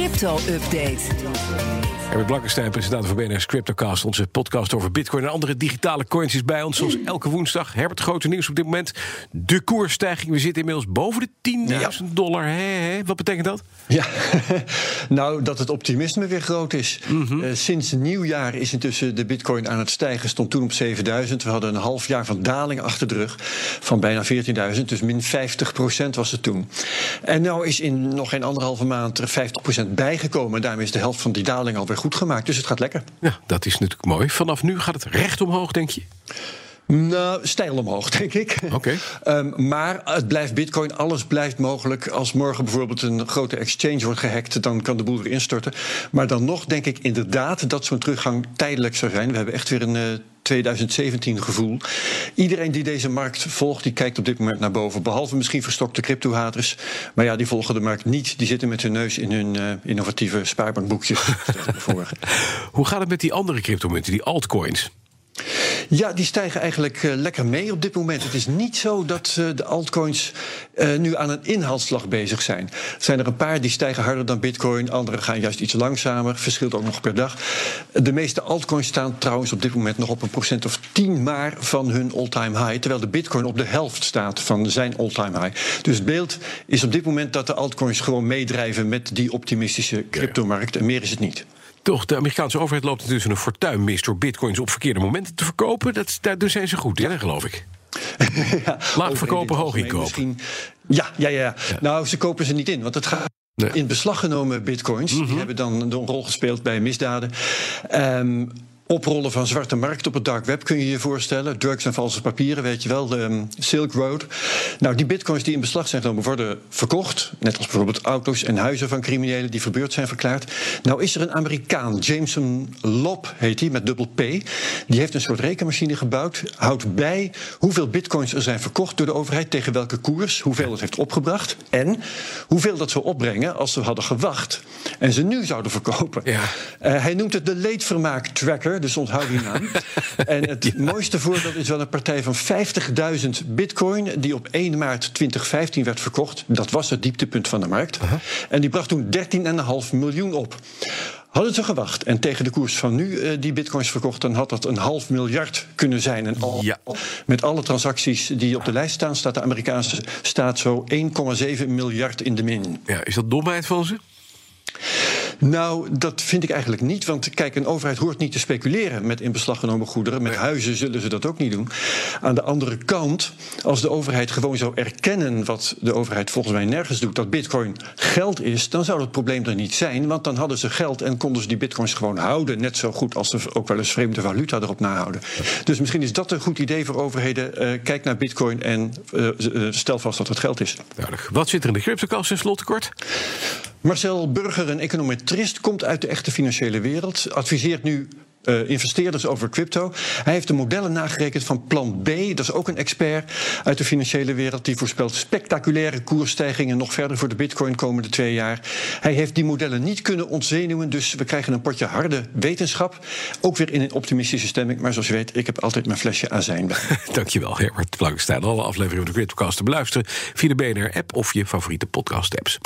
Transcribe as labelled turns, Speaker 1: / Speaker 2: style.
Speaker 1: crypto-update.
Speaker 2: Herbert Blankenstein, presentator van BNR's CryptoCast. Onze podcast over bitcoin en andere digitale coins is bij ons. Zoals elke woensdag. Herbert, grote nieuws op dit moment. De koersstijging. We zitten inmiddels boven de 10.000 dollar. Hé, hé. Wat betekent dat?
Speaker 3: Ja, nou dat het optimisme weer groot is. Eh, sinds nieuwjaar is intussen de bitcoin aan het stijgen. Stond toen op 7000. We hadden een half jaar van daling achter de rug. Van bijna 14.000. Dus min 50% was het toen. En nou is in nog geen anderhalve maand er 50% bijgekomen. En daarmee is de helft van die daling alweer goed gemaakt. Dus het gaat lekker.
Speaker 2: Ja, dat is natuurlijk mooi. Vanaf nu gaat het recht omhoog, denk je?
Speaker 3: Nou, stijl omhoog, denk ik.
Speaker 2: Oké.
Speaker 3: Ehm, maar het blijft bitcoin, alles blijft mogelijk. Als morgen bijvoorbeeld een grote exchange wordt gehackt... dan kan de boel weer instorten. Maar dan nog denk ik inderdaad dat zo'n teruggang tijdelijk zou zijn. We hebben echt weer een... eh, 2017 gevoel. Iedereen die deze markt volgt, die kijkt op dit moment naar boven. Behalve misschien verstokte crypto-haters. Maar ja, die volgen de markt niet. Die zitten met hun neus in hun eh, innovatieve spaarbankboekjes.
Speaker 2: Hoe gaat het met die andere cryptomunten, die altcoins?
Speaker 3: Ja, die stijgen eigenlijk eh, lekker mee op dit moment. Het is niet zo dat eh, de altcoins eh, nu aan een inhaalslag bezig zijn. Er zijn er een paar die stijgen harder dan bitcoin. Andere gaan juist iets langzamer. Verschilt ook nog per dag. De meeste altcoins staan trouwens op dit moment nog op een procent of 10 maar van hun all-time high. Terwijl de bitcoin op de helft staat van zijn all-time high. Dus het beeld is op dit moment dat de altcoins gewoon meedrijven met die optimistische cryptomarkt. En meer is het niet.
Speaker 2: Toch, de Amerikaanse overheid loopt intussen een fortuin mis... door bitcoins op verkeerde momenten te verkopen. Dat, daar daar zijn ze goed in, geloof ik.
Speaker 3: Ja,
Speaker 2: Laag verkopen, hoog inkopen.
Speaker 3: Ja, ja, ja, ja. Nou, ze kopen ze niet in, want het gaat.
Speaker 2: Nee.
Speaker 3: In beslag genomen bitcoins,
Speaker 2: Mhm.
Speaker 3: die hebben dan een rol gespeeld bij misdaden. Ehm, oprollen van zwarte markt op het dark web kun je je voorstellen. Drugs en valse papieren, weet je wel, de ehm, Silk Road. Nou, die bitcoins die in beslag zijn genomen worden verkocht. Net als bijvoorbeeld auto's en huizen van criminelen die verbeurd zijn verklaard. Nou is er een Amerikaan, Jameson Lob heet hij, met dubbel P. Die heeft een soort rekenmachine gebouwd. Houdt bij hoeveel bitcoins er zijn verkocht door de overheid, tegen welke koers, hoeveel het heeft opgebracht. En hoeveel dat zou opbrengen als ze hadden gewacht en ze nu zouden verkopen.
Speaker 2: Ja.
Speaker 3: Eh, hij noemt het de leedvermaak tracker, dus onthoud die naam. en het mooiste voorbeeld is wel een partij van 50.000 bitcoin... die op 1 maart 2015 werd verkocht. Dat was het dieptepunt van de markt. En die bracht toen 13,5 miljoen op. Hadden ze gewacht en tegen de koers van nu eh, die bitcoins verkocht... dan had dat een half miljard kunnen zijn. En al,
Speaker 2: Ja.
Speaker 3: met alle transacties die op de lijst staan... staat de Amerikaanse staat zo 1,7 miljard in de min.
Speaker 2: Ja, is dat domheid van ze?
Speaker 3: Nou, dat vind ik eigenlijk niet. Want kijk, een overheid hoort niet te speculeren met in beslag genomen goederen. Met huizen zullen ze dat ook niet doen. Aan de andere kant, als de overheid gewoon zou erkennen wat de overheid volgens mij nergens doet, dat bitcoin geld is, dan zou het probleem er niet zijn. Want dan hadden ze geld en konden ze die bitcoins gewoon houden. Net zo goed als ze ook wel eens vreemde valuta erop nahouden. Dus misschien is dat een goed idee voor overheden. Eh, kijk naar bitcoin en eh, eh, stel vast dat het geld is.
Speaker 2: Duidelijk. Wat zit er in de cryptocast in slottekort?
Speaker 3: Marcel Burger, een econometrist, komt uit de echte financiële wereld. Adviseert nu eh, investeerders over crypto. Hij heeft de modellen nagerekend van Plan B. Dat is ook een expert uit de financiële wereld. Die voorspelt spectaculaire koersstijgingen nog verder voor de bitcoin komende twee jaar. Hij heeft die modellen niet kunnen ontzenuwen. Dus we krijgen een potje harde wetenschap. Ook weer in een optimistische stemming. Maar zoals je weet, ik heb altijd mijn flesje azijn bij.
Speaker 2: Dankjewel, Herbert Blankenstein. Alle afleveringen van de Cryptocast te beluisteren via de BNR-app of je favoriete podcast-apps.